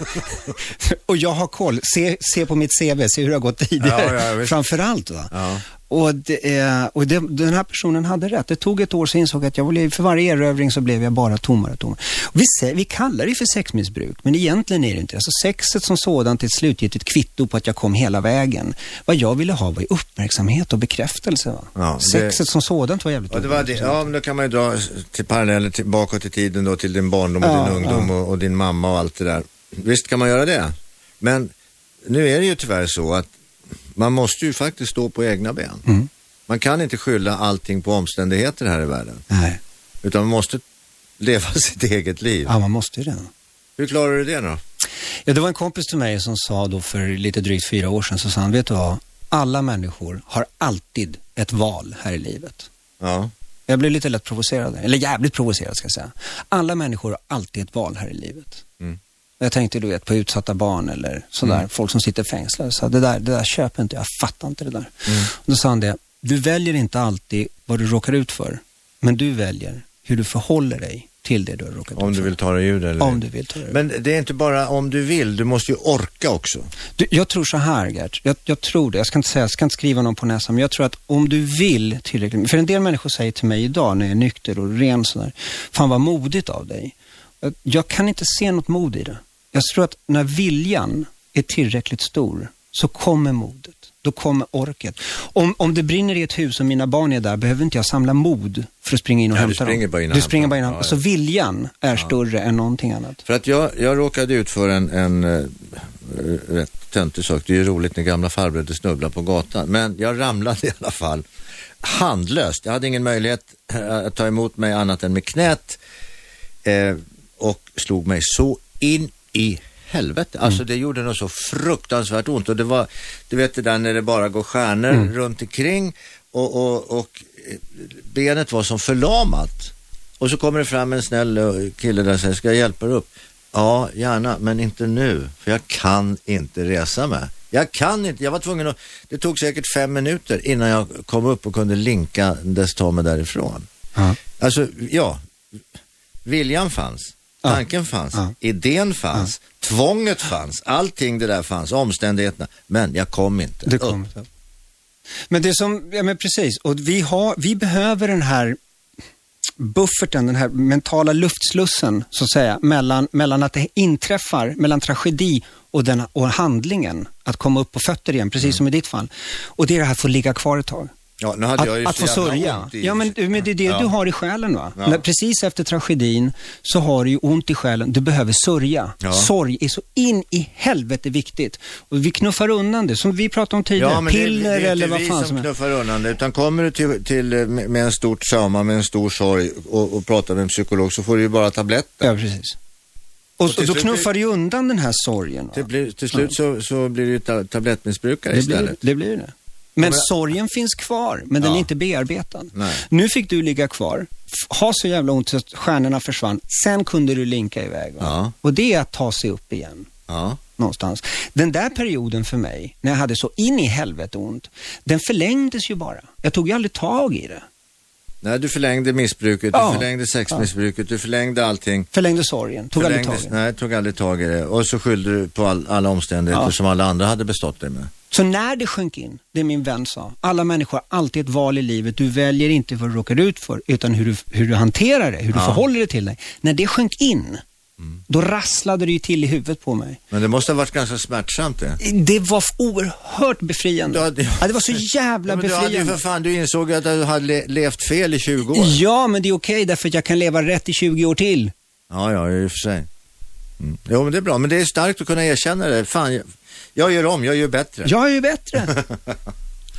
(laughs) och jag har koll. Se, se på mitt CV, se hur det har gått tidigare. Ja, ja. Framförallt. Va? Ja. Och, det, och det, den här personen hade rätt. Det tog ett år så insåg jag att jag blev, för varje erövring så blev jag bara tommare och tommare. Och vi, vi kallar det för sexmissbruk, men egentligen är det inte det. Alltså sexet som sådant är ett slutgiltigt kvitto på att jag kom hela vägen. Vad jag ville ha var uppmärksamhet och bekräftelse. Ja, det- Sexet som sådant var jävligt Ja, det var det. ja, men då kan man ju dra till paralleller till, bakåt i tiden då till din barndom och Ja, din ungdom och, och din mamma och allt det där. Visst kan man göra det. Men nu är det ju tyvärr så att man måste ju faktiskt stå på egna ben. Mm. Man kan inte skylla allting på omständigheter här i världen. Nej, Utan man måste leva (laughs) sitt eget liv. ja, man måste ju det. Hur klarar du det då? Ja, det var en kompis till mig som sa då för lite drygt fyra år sedan, så sa han, vet du vad? Alla människor har alltid ett val här i livet. Ja. Jag blev lite lätt provocerad, eller jävligt provocerad ska jag säga. Alla människor har alltid ett val här i livet. Mm. Jag tänkte du vet på utsatta barn eller sådär, folk som sitter fängslade. Så det där, det där köper inte jag, fattar inte det där. Och då sa han det, du väljer inte alltid vad du råkar ut för, men du väljer hur du förhåller dig till det du har råkat Om ut du för. vill ta dig ur det eller Om du vill ta det. Men det är inte bara om du vill, du måste ju orka också. Du, jag tror så här Gert, jag, jag tror det, jag ska inte säga, jag ska inte skriva någon på näsan, men jag tror att om du vill tillräckligt, för en del människor säger till mig idag när jag är nykter och ren sådär, fan vad modigt av dig. Jag, jag kan inte se något mod i det. Jag tror att när viljan är tillräckligt stor så kommer modet. Då kommer orket. Om, om det brinner i ett hus och mina barn är där behöver inte jag samla mod för att springa in och Ja, du hämta springer dem. bara in och du springer bara in och Ja, hämtar. Så ja. viljan är större än någonting annat. För att jag, jag råkade ut för en, en eh, rätt töntig sak. Det är ju roligt när gamla farbröder snubblar på gatan. Men jag ramlade (laughs) i alla fall handlöst. Jag hade ingen möjlighet eh, att ta emot mig annat än med knät. Eh, och slog mig så in i helvete. Alltså det gjorde nog så fruktansvärt ont. Och det var, du vet det där när det bara går stjärnor runt omkring och, och, och eh, benet var som förlamat. Och så kommer det fram en snäll eh, kille där och säger, ska jag hjälpa dig upp? Ja, gärna, men inte nu, för jag kan inte resa mig. Jag kan inte, jag var tvungen att, det tog säkert fem minuter innan jag kom upp och kunde linka dess ta mig därifrån. Ja. Alltså, ja, viljan fanns. Tanken fanns, Ja. idén fanns, tvånget fanns, allting det där fanns, omständigheterna, men jag kom inte Det kommer. upp. Men det som, ja men precis, och vi, har, vi behöver den här bufferten, den här mentala luftslussen, så att säga, mellan, mellan att det inträffar, mellan tragedi och, den, och handlingen, att komma upp på fötter igen, precis som i ditt fall. Och det är det här att få ligga kvar ett tag. Ja, nu hade jag ju Att, att få sörja. ont i- Ja, men, men det är det Ja. du har i själen. va? Ja. Precis efter tragedin så har du ju ont i själen. Du behöver sörja. Ja. Sorg är så in i helvete viktigt. Och vi knuffar undan det, som vi pratade om tidigare. Ja, men Piller det, det är eller inte vad vi fan som som helst. knuffar undan det, utan kommer du till, till eh, med en stort trauma, med en stor sorg och, och pratar med en psykolog så får du ju bara tabletter. Ja, precis. Och, Och då knuffar du undan den här sorgen. Till, blir, till slut så, så blir du tablettmissbrukare Det blir, istället. det blir det. Men men- sorgen finns kvar, men den Ja. är inte bearbetad. Nej. Nu fick du ligga kvar, ha så jävla ont så att stjärnorna försvann. Sen kunde du linka iväg. Ja. Och det är att ta sig upp igen. Ja. någonstans. Den där perioden för mig, när jag hade så in i helvete ont, den förlängdes ju bara. Jag tog ju aldrig tag i det. Nej, du förlängde missbruket, Ja. du förlängde sexmissbruket, du förlängde allting. Förlängde sorgen, tog aldrig tag i det. nej, tog aldrig tag i det. Och så skyllde du på all, alla omständigheter Ja. som alla andra hade bestått dig med. Så när det sjönk in, det min vän sa, alla människor har alltid ett val i livet. Du väljer inte vad du råkar ut för, utan hur du, hur du hanterar det, hur du Ja. förhåller dig till dig. När det sjönk in, då rasslade det ju till i huvudet på mig. Men det måste ha varit ganska smärtsamt det. Det var oerhört befriande. Hade- ja, det var så jävla Ja, men du hade befriande. för fan, du insåg att du hade le, levt fel i 20 år. Ja, men det är okej därför att jag kan leva rätt i 20 år till. Ja, ja, i och för sig. Mm. Jo, men det är bra. Men det är starkt att kunna erkänna det. Fan, jag, gör om, jag gör bättre. Jag ju bättre.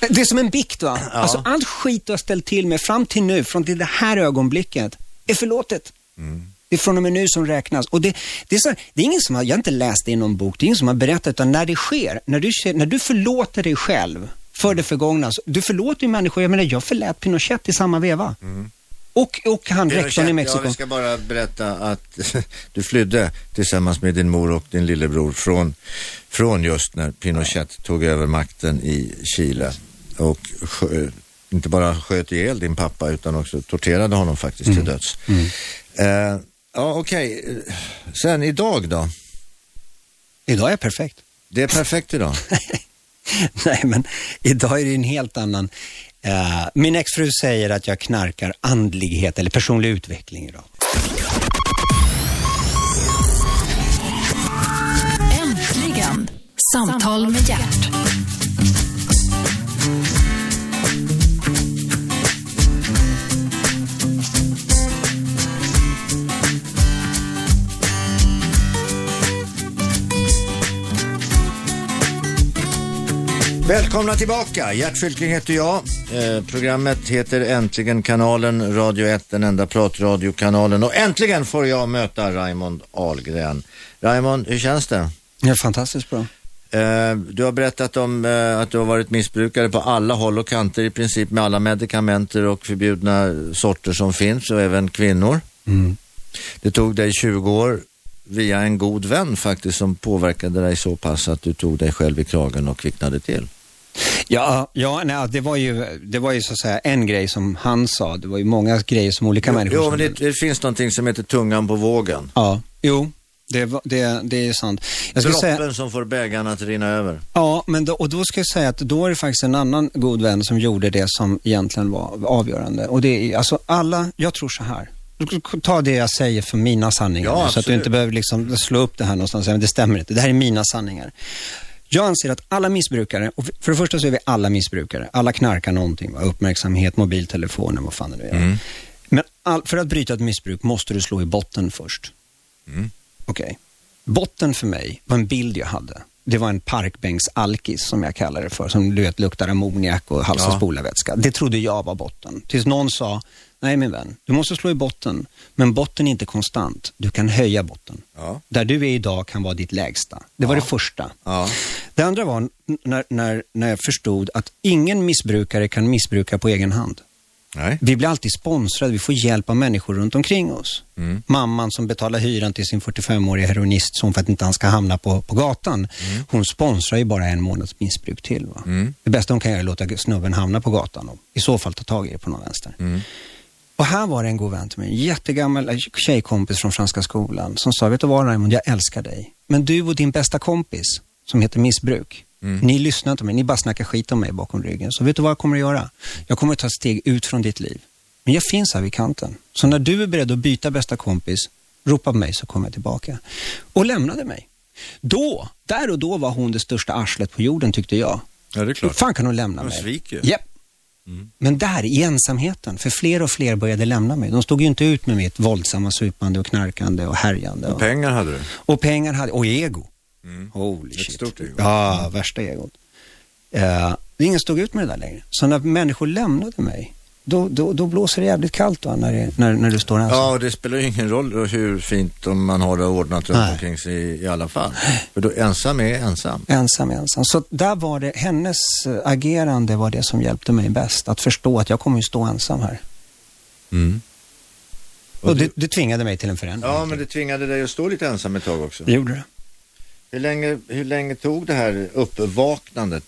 (laughs) Det är som en bikt va? Alltså allt skit du har ställt till med fram till nu, från till det här ögonblicket, är förlåtet. Det är från och med nu som räknas. Och det, det, är så, det är ingen som har, jag har inte läst det i någon bok, det är ingen som har berättat, utan när det sker, när du, när du förlåter dig själv för det förgångna, du förlåter ju människor, jag menar jag förlät Pinochet i samma veva. Och, och han rektorn i Mexiko. Ja, vi ska bara berätta att (laughs) du flydde tillsammans med din mor och din lillebror från, från just när Pinochet tog över makten i Chile och skö, inte bara sköt ihjäl din pappa utan också torterade honom faktiskt Mm. till döds. Eh, ja, okej. Sen idag då? Idag är jag perfekt. Det är perfekt idag. (laughs) Nej, men idag är det en helt annan... Eh, min exfru säger att jag knarkar andlighet eller personlig utveckling idag. Äntligen! Samtal med hjärt. Välkomna tillbaka. Gert Fylking heter jag. Eh, programmet heter Äntligen kanalen, Radio 1, den enda pratradiokanalen. Och äntligen får jag möta Raimond Ahlgren. Raimond, hur känns det? Det är fantastiskt bra. Eh, du har berättat om eh, att du har varit missbrukare på alla håll och kanter i princip med alla medikamenter och förbjudna sorter som finns och även kvinnor. Mm. Det tog dig 20 år via en god vän faktiskt som påverkade dig så pass att du tog dig själv i kragen och kvicknade till. Ja, ja nej, det, var ju, det var ju så att säga en grej som han sa. Det var ju många grejer som olika människor Jo, men det, det finns någonting som heter tungan på vågen. Ja, jo, det, det, det är sant. Jag Droppen säga, som får bägaren att rinna över. ja, men då, och då ska jag säga att då är det faktiskt en annan god vän som gjorde det som egentligen var avgörande. Och det är, alltså alla, jag tror så här. Ta det jag säger för mina sanningar Ja, så att du inte behöver liksom slå upp det här någonstans det stämmer inte. Det här är mina sanningar. Jag anser att alla missbrukare, och för det första så är vi alla missbrukare. Alla knarkar någonting, va? uppmärksamhet, mobiltelefoner, vad fan det nu är. Mm. Men all, för att bryta ett missbruk måste du slå i botten först. Mm. Okej. Botten för mig var en bild jag hade. Det var en parkbänksalkis som jag kallar det för, som du vet luktar ammoniak och hals och Ja. spolarvätska. Det trodde jag var botten. Tills någon sa, nej min vän, du måste slå i botten. Men botten är inte konstant. Du kan höja botten. Ja. Där du är idag kan vara ditt lägsta. Det var det första. Ja. Det andra var när, när, när jag förstod att ingen missbrukare kan missbruka på egen hand. Nej. Vi blir alltid sponsrade, vi får hjälp av människor runt omkring oss. Mm. Mamman som betalar hyran till sin 45-åriga heroinistson för att inte han ska hamna på, på gatan. Hon sponsrar ju bara en månads missbruk till. Mm. Det bästa hon kan göra är att låta snubben hamna på gatan och i så fall ta tag i det på någon vänster. Och här var det en god vän till mig, en jättegammal eh, tjejkompis från Franska skolan som sa, vet du vad Raymond, jag älskar dig. Men du och din bästa kompis, som heter missbruk, Mm. ni lyssnar inte på mig, ni bara snackar skit om mig bakom ryggen. Så vet du vad jag kommer att göra? Jag kommer att ta ett steg ut från ditt liv. Men jag finns här vid kanten. Så när du är beredd att byta bästa kompis, ropa på mig så kommer jag tillbaka. Och lämnade mig. Då, där och då var hon det största arslet på jorden tyckte jag. Ja, det är Hur klart. fan kan hon lämna Hon mig? sviker ju. Japp. Men där, i ensamheten, för fler och fler började lämna mig. De stod ju inte ut med mitt våldsamma supande och knarkande och härjande. Och, Pengar hade du. och pengar hade, och ego. Mm. Holy Ett shit. stort ego. Ja, värsta egot. Eh, ingen stod ut med det där längre. Så när människor lämnade mig, då, då, då blåser det jävligt kallt va, när, det, när, när du står ensam. Ja, och det spelar ju ingen roll hur fint om man har det ordnat runt Nej. omkring sig i, i alla fall. För då ensam är ensam. Ensam, ensam. Så där var det, hennes eh, agerande var det som hjälpte mig bäst. Att förstå att jag kommer ju stå ensam här. Mm. Och, Och det, du- det tvingade mig till en förändring. Ja, men det tvingade dig att stå lite ensam ett tag också. det gjorde det. Hur länge, hur länge tog det här uppvaknandet?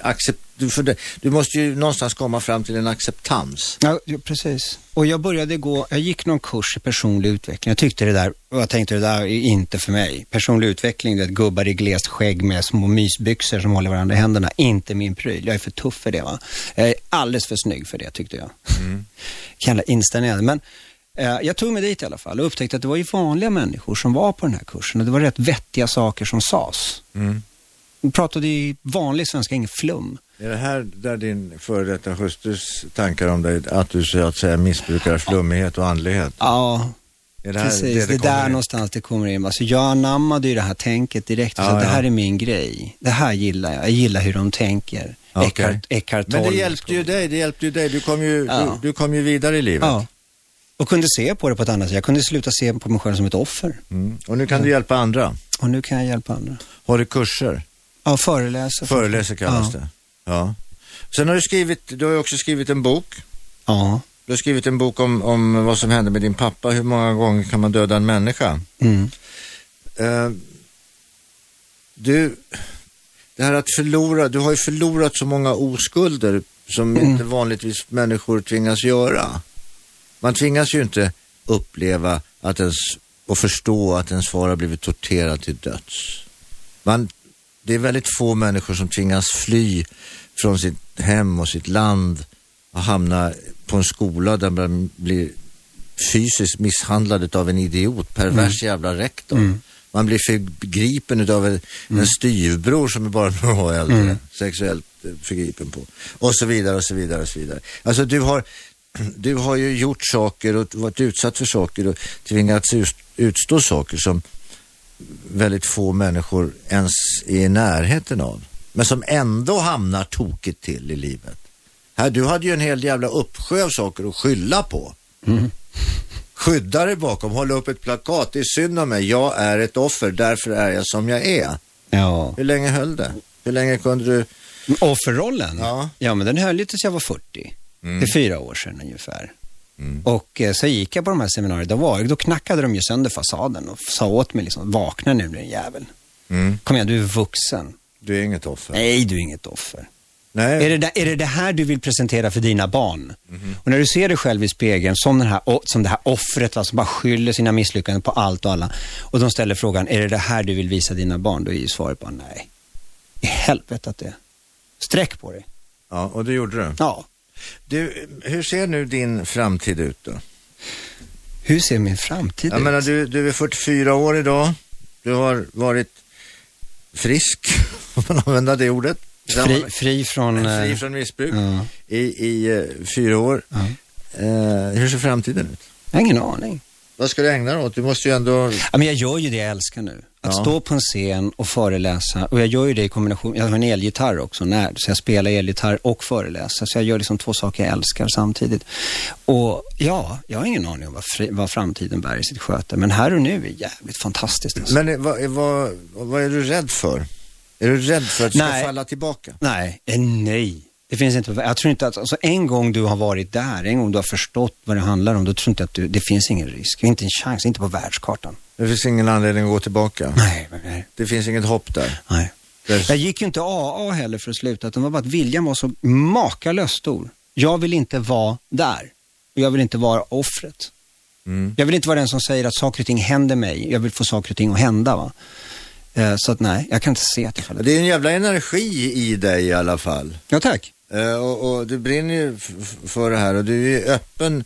Accept, du, för det, du måste ju någonstans komma fram till en acceptans. Ja, precis. Och jag började gå, jag gick någon kurs i personlig utveckling. Jag tyckte det där, och jag tänkte det där är inte för mig. Personlig utveckling, det är gubbar i glest skägg med små mysbyxor som håller varandra i händerna. Inte min pryl. Jag är för tuff för det va. Jag är alldeles för snygg för det tyckte jag. Mm. (laughs) Jävla inställning. Men eh, jag tog mig dit i alla fall och upptäckte att det var ju vanliga människor som var på den här kursen och det var rätt vettiga saker som sades. Mm. De pratade i vanlig svenska, ingen flum. Är det här där din före detta hustrus tankar om dig, att du så att säga missbrukar flummighet och andlighet? Ja, det här Precis, det, är kommer där in? någonstans det kommer in. Alltså, jag anammade ju det här tänket direkt. Ja, så att det ja. här är min grej. Det här gillar jag. Jag gillar hur de tänker. Okej. Eckhart, Eckhart Men det hjälpte ju dig, det hjälpte ju dig. Du kom ju, Ja. du, du kom ju vidare i livet. Ja. Och kunde se på det på ett annat sätt. Jag kunde sluta se på mig själv som ett offer. Mm. Och nu kan du hjälpa andra. Och nu kan jag hjälpa andra. Har du kurser? Ja, föreläsa. Föreläser kallas ja. det. Ja. Sen har du skrivit, du har ju också skrivit en bok. Ja. Du har skrivit en bok om, om vad som hände med din pappa. Hur många gånger kan man döda en människa? Mm. Eh, du, det här att förlora, du har ju förlorat så många oskulder som Mm. inte vanligtvis människor tvingas göra. Man tvingas ju inte uppleva att ens, och förstå att ens far har blivit torterad till döds. Man, det är väldigt få människor som tvingas fly från sitt hem och sitt land och hamna på en skola där man blir fysiskt misshandlad av en idiot, pervers jävla rektor. Mm. Man blir förgripen av en, en styvbror som är bara (laughs) några år äldre, Mm. sexuellt förgripen på. Och så vidare och så vidare och så vidare. Alltså du har, (clears throat) du har ju gjort saker och varit utsatt för saker och tvingats ut- utstå saker som väldigt få människor ens är i närheten av. Men som ändå hamnar tokigt till i livet. Här, du hade ju en hel jävla uppsjö av saker att skylla på. Skydda dig bakom, hålla upp ett plakat. Det är synd om mig, jag är ett offer, därför är jag som jag är. Ja. Hur länge höll det? Hur länge kunde du? Offerrollen? Ja. ja, men den höll ju tills jag var 40. Mm. Det är fyra år sedan ungefär. Mm. Och eh, så gick jag på de här seminarierna. Då, var, då knackade de ju sönder fasaden och sa åt mig liksom, vakna nu din jävel. Mm. Kom igen, du är vuxen. Du är inget offer. Nej, du är inget offer. Nej. Är det, där, är det det här du vill presentera för dina barn? Mhm. Och när du ser dig själv i spegeln som, den här, som det här offret va, som bara skyller sina misslyckanden på allt och alla. Och de ställer frågan, är det det här du vill visa dina barn? Då är ju svaret bara nej. I helvete att det är. Sträck på dig. Ja, och det gjorde du. Ja. Du. Hur ser nu din framtid ut då? Hur ser min framtid Jag ut? menar, du, du är 44 år idag. Du har varit frisk, (laughs) om man använder det ordet. Fri, fri från... Fri eh, från missbruk Ja. i, i eh, fyra år. Ja. Eh, hur ser framtiden ut? Jag har ingen aning. Vad ska du ägna dig åt? Du måste ju ändå... Ja, men jag gör ju det jag älskar nu. Att Ja. stå på en scen och föreläsa. Och jag gör ju det i kombination, jag har en elgitarr också, när, så jag spelar elgitarr och föreläser. Så jag gör liksom två saker jag älskar samtidigt. Och ja, jag har ingen aning om vad, fri, vad framtiden bär i sitt sköte. Men här och nu är jävligt fantastiskt. Alltså. Men eh, vad, vad, vad är du rädd för? Är du rädd för att du ska Nej. falla tillbaka? Nej, eh, nej. Det finns inte, jag tror inte att, alltså en gång du har varit där, en gång du har förstått vad det handlar om, då tror jag inte att du, det finns ingen risk. Inte en chans, inte på världskartan. Det finns ingen anledning att gå tillbaka. Nej, nej. Det finns inget hopp där. nej. Det- Jag gick ju inte AA heller för att sluta, utan det var bara att viljan var så makalöst stor. Jag vill inte vara där. Och Jag vill inte vara offret. Mm. Jag vill inte vara den som säger att saker och ting händer mig. Jag vill få saker och ting att hända. Va? Eh, Så att nej, jag kan inte se tillfället. Det är en jävla energi i dig i alla fall. Ja, tack. Eh, och, och du brinner ju för det här och du är öppen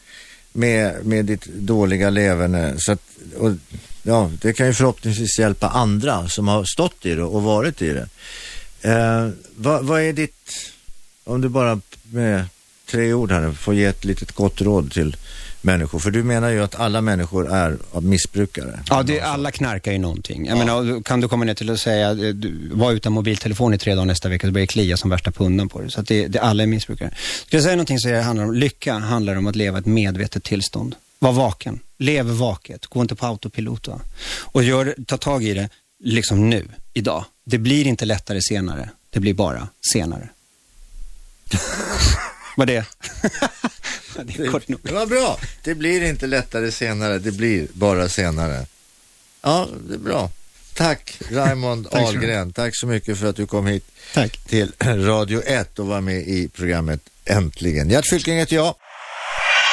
med, med ditt dåliga leverne. Så att, och, ja, det kan ju förhoppningsvis hjälpa andra som har stått i det och varit i det. Eh, vad, vad är ditt, om du bara med tre ord här får ge ett litet gott råd till människor. För du menar ju att alla människor är missbrukare. Ja, det, alla knarkar ju någonting. Jag menar, kan du komma ner till att säga, eh, du var utan mobiltelefon i tre dagar nästa vecka, så börjar det klia som värsta pundan på dig. Så att det, det, alla är missbrukare. Ska jag säga någonting så handlar om, lycka handlar om att leva ett medvetet tillstånd. Var vaken, lev vaket, gå inte på autopilot. Va? Och gör, ta tag i det, liksom nu, idag. Det blir inte lättare senare, det blir bara senare. (laughs) Vad det? (laughs) det är kort nog. Det var bra. Det blir inte lättare senare, det blir bara senare. Ja, det är bra. Tack Raymond (laughs) Tack Ahlgren. Tack så mycket för att du kom hit Tack. till Radio 1 och var med i programmet Äntligen. Gert Fylking heter jag.